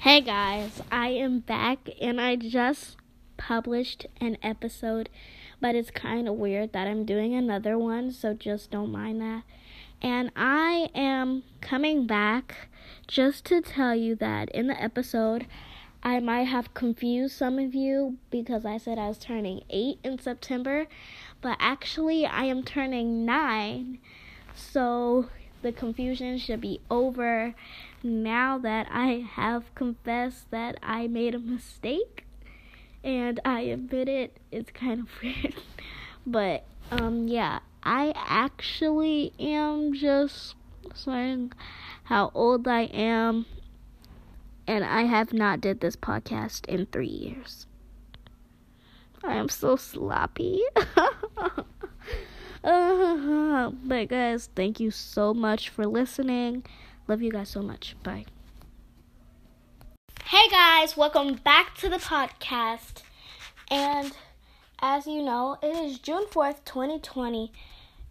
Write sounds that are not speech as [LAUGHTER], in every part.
Hey guys, I am back and I just published an episode, but it's kind of weird that I'm doing another one, so just don't mind that. And I am coming back just to tell you that in the episode, I might have confused some of you because I said I was turning 8 in September, but actually I am turning 9. So the confusion should be over now that I have confessed that I made a mistake and I admit it. It's kind of [LAUGHS] weird. but um yeah, I actually am just saying how old I am and I have not did this podcast in 3 years. I am so sloppy. [LAUGHS] But guys, thank you so much for listening. Love you guys so much. Bye. Hey guys, welcome back to the podcast. And as you know, it is June 4th, 2020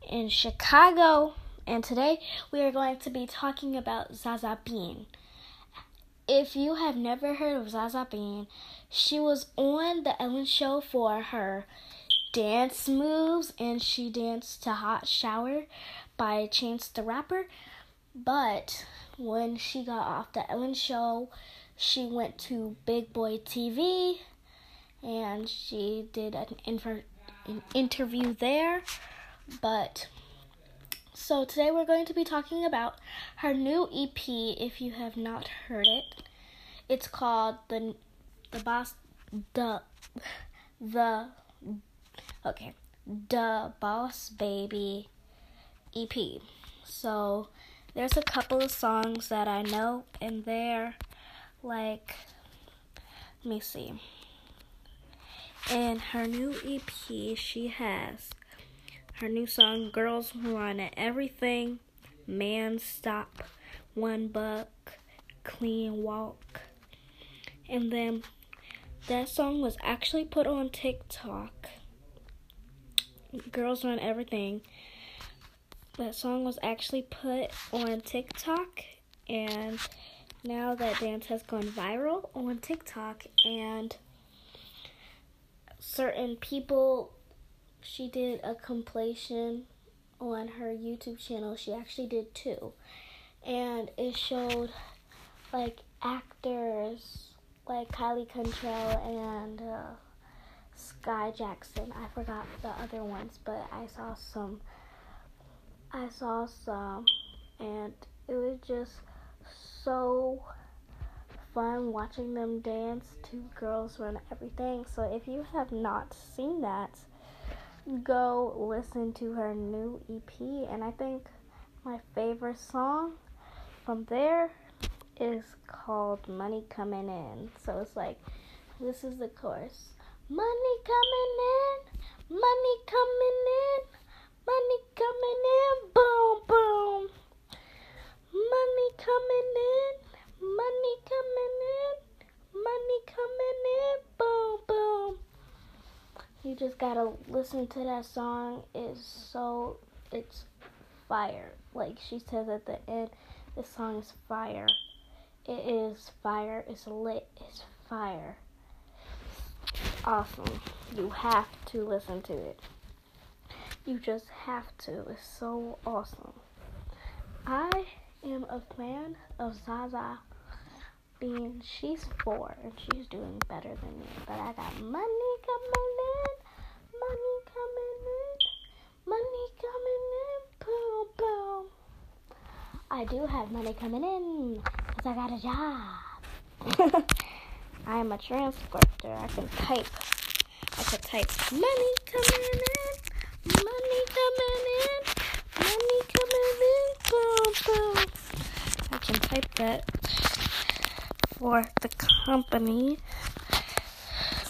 in Chicago. And today we are going to be talking about Zaza Bean. If you have never heard of Zaza Bean, she was on the Ellen Show for her dance moves and she danced to Hot Shower by Chance the Rapper. But when she got off the Ellen show, she went to Big Boy TV and she did an, infer- an interview there. But so today we're going to be talking about her new EP if you have not heard it. It's called the the boss the the Okay, the Boss Baby EP. So there's a couple of songs that I know in there, like, let me see. In her new EP, she has her new song, Girls at Everything, Man Stop, One Buck, Clean Walk. And then that song was actually put on TikTok Girls Run Everything. That song was actually put on TikTok, and now that dance has gone viral on TikTok, and certain people, she did a compilation on her YouTube channel. She actually did two, and it showed like actors like Kylie Cantrall and. Uh, Skai Jackson. I forgot the other ones, but I saw some. I saw some, and it was just so fun watching them dance to Girls Run Everything. So if you have not seen that, go listen to her new EP. And I think my favorite song from there is called Money Coming In. So it's like, this is the chorus. Money coming in, money coming in, money coming in, boom, boom. Money coming in, money coming in, money coming in, boom, boom. You just gotta listen to that song. It's so, it's fire. Like she says at the end, this song is fire. It is fire. It's lit. It's fire awesome. You have to listen to it. You just have to. It's so awesome. I am a fan of Zaza Bean she's four and she's doing better than me. But I got money coming in, money coming in, money coming in, boom boom. I do have money coming in because I got a job. [LAUGHS] I am a transcriptor. I can type. I can type money coming in, money coming in, money coming in, boom, boom. I can type that for the company.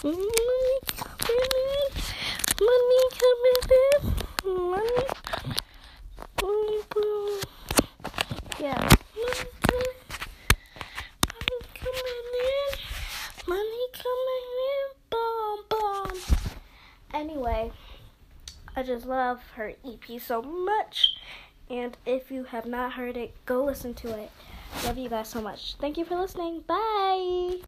Money coming in, money coming in, money, boom, boom. Yeah. Anyway, I just love her EP so much. And if you have not heard it, go listen to it. Love you guys so much. Thank you for listening. Bye.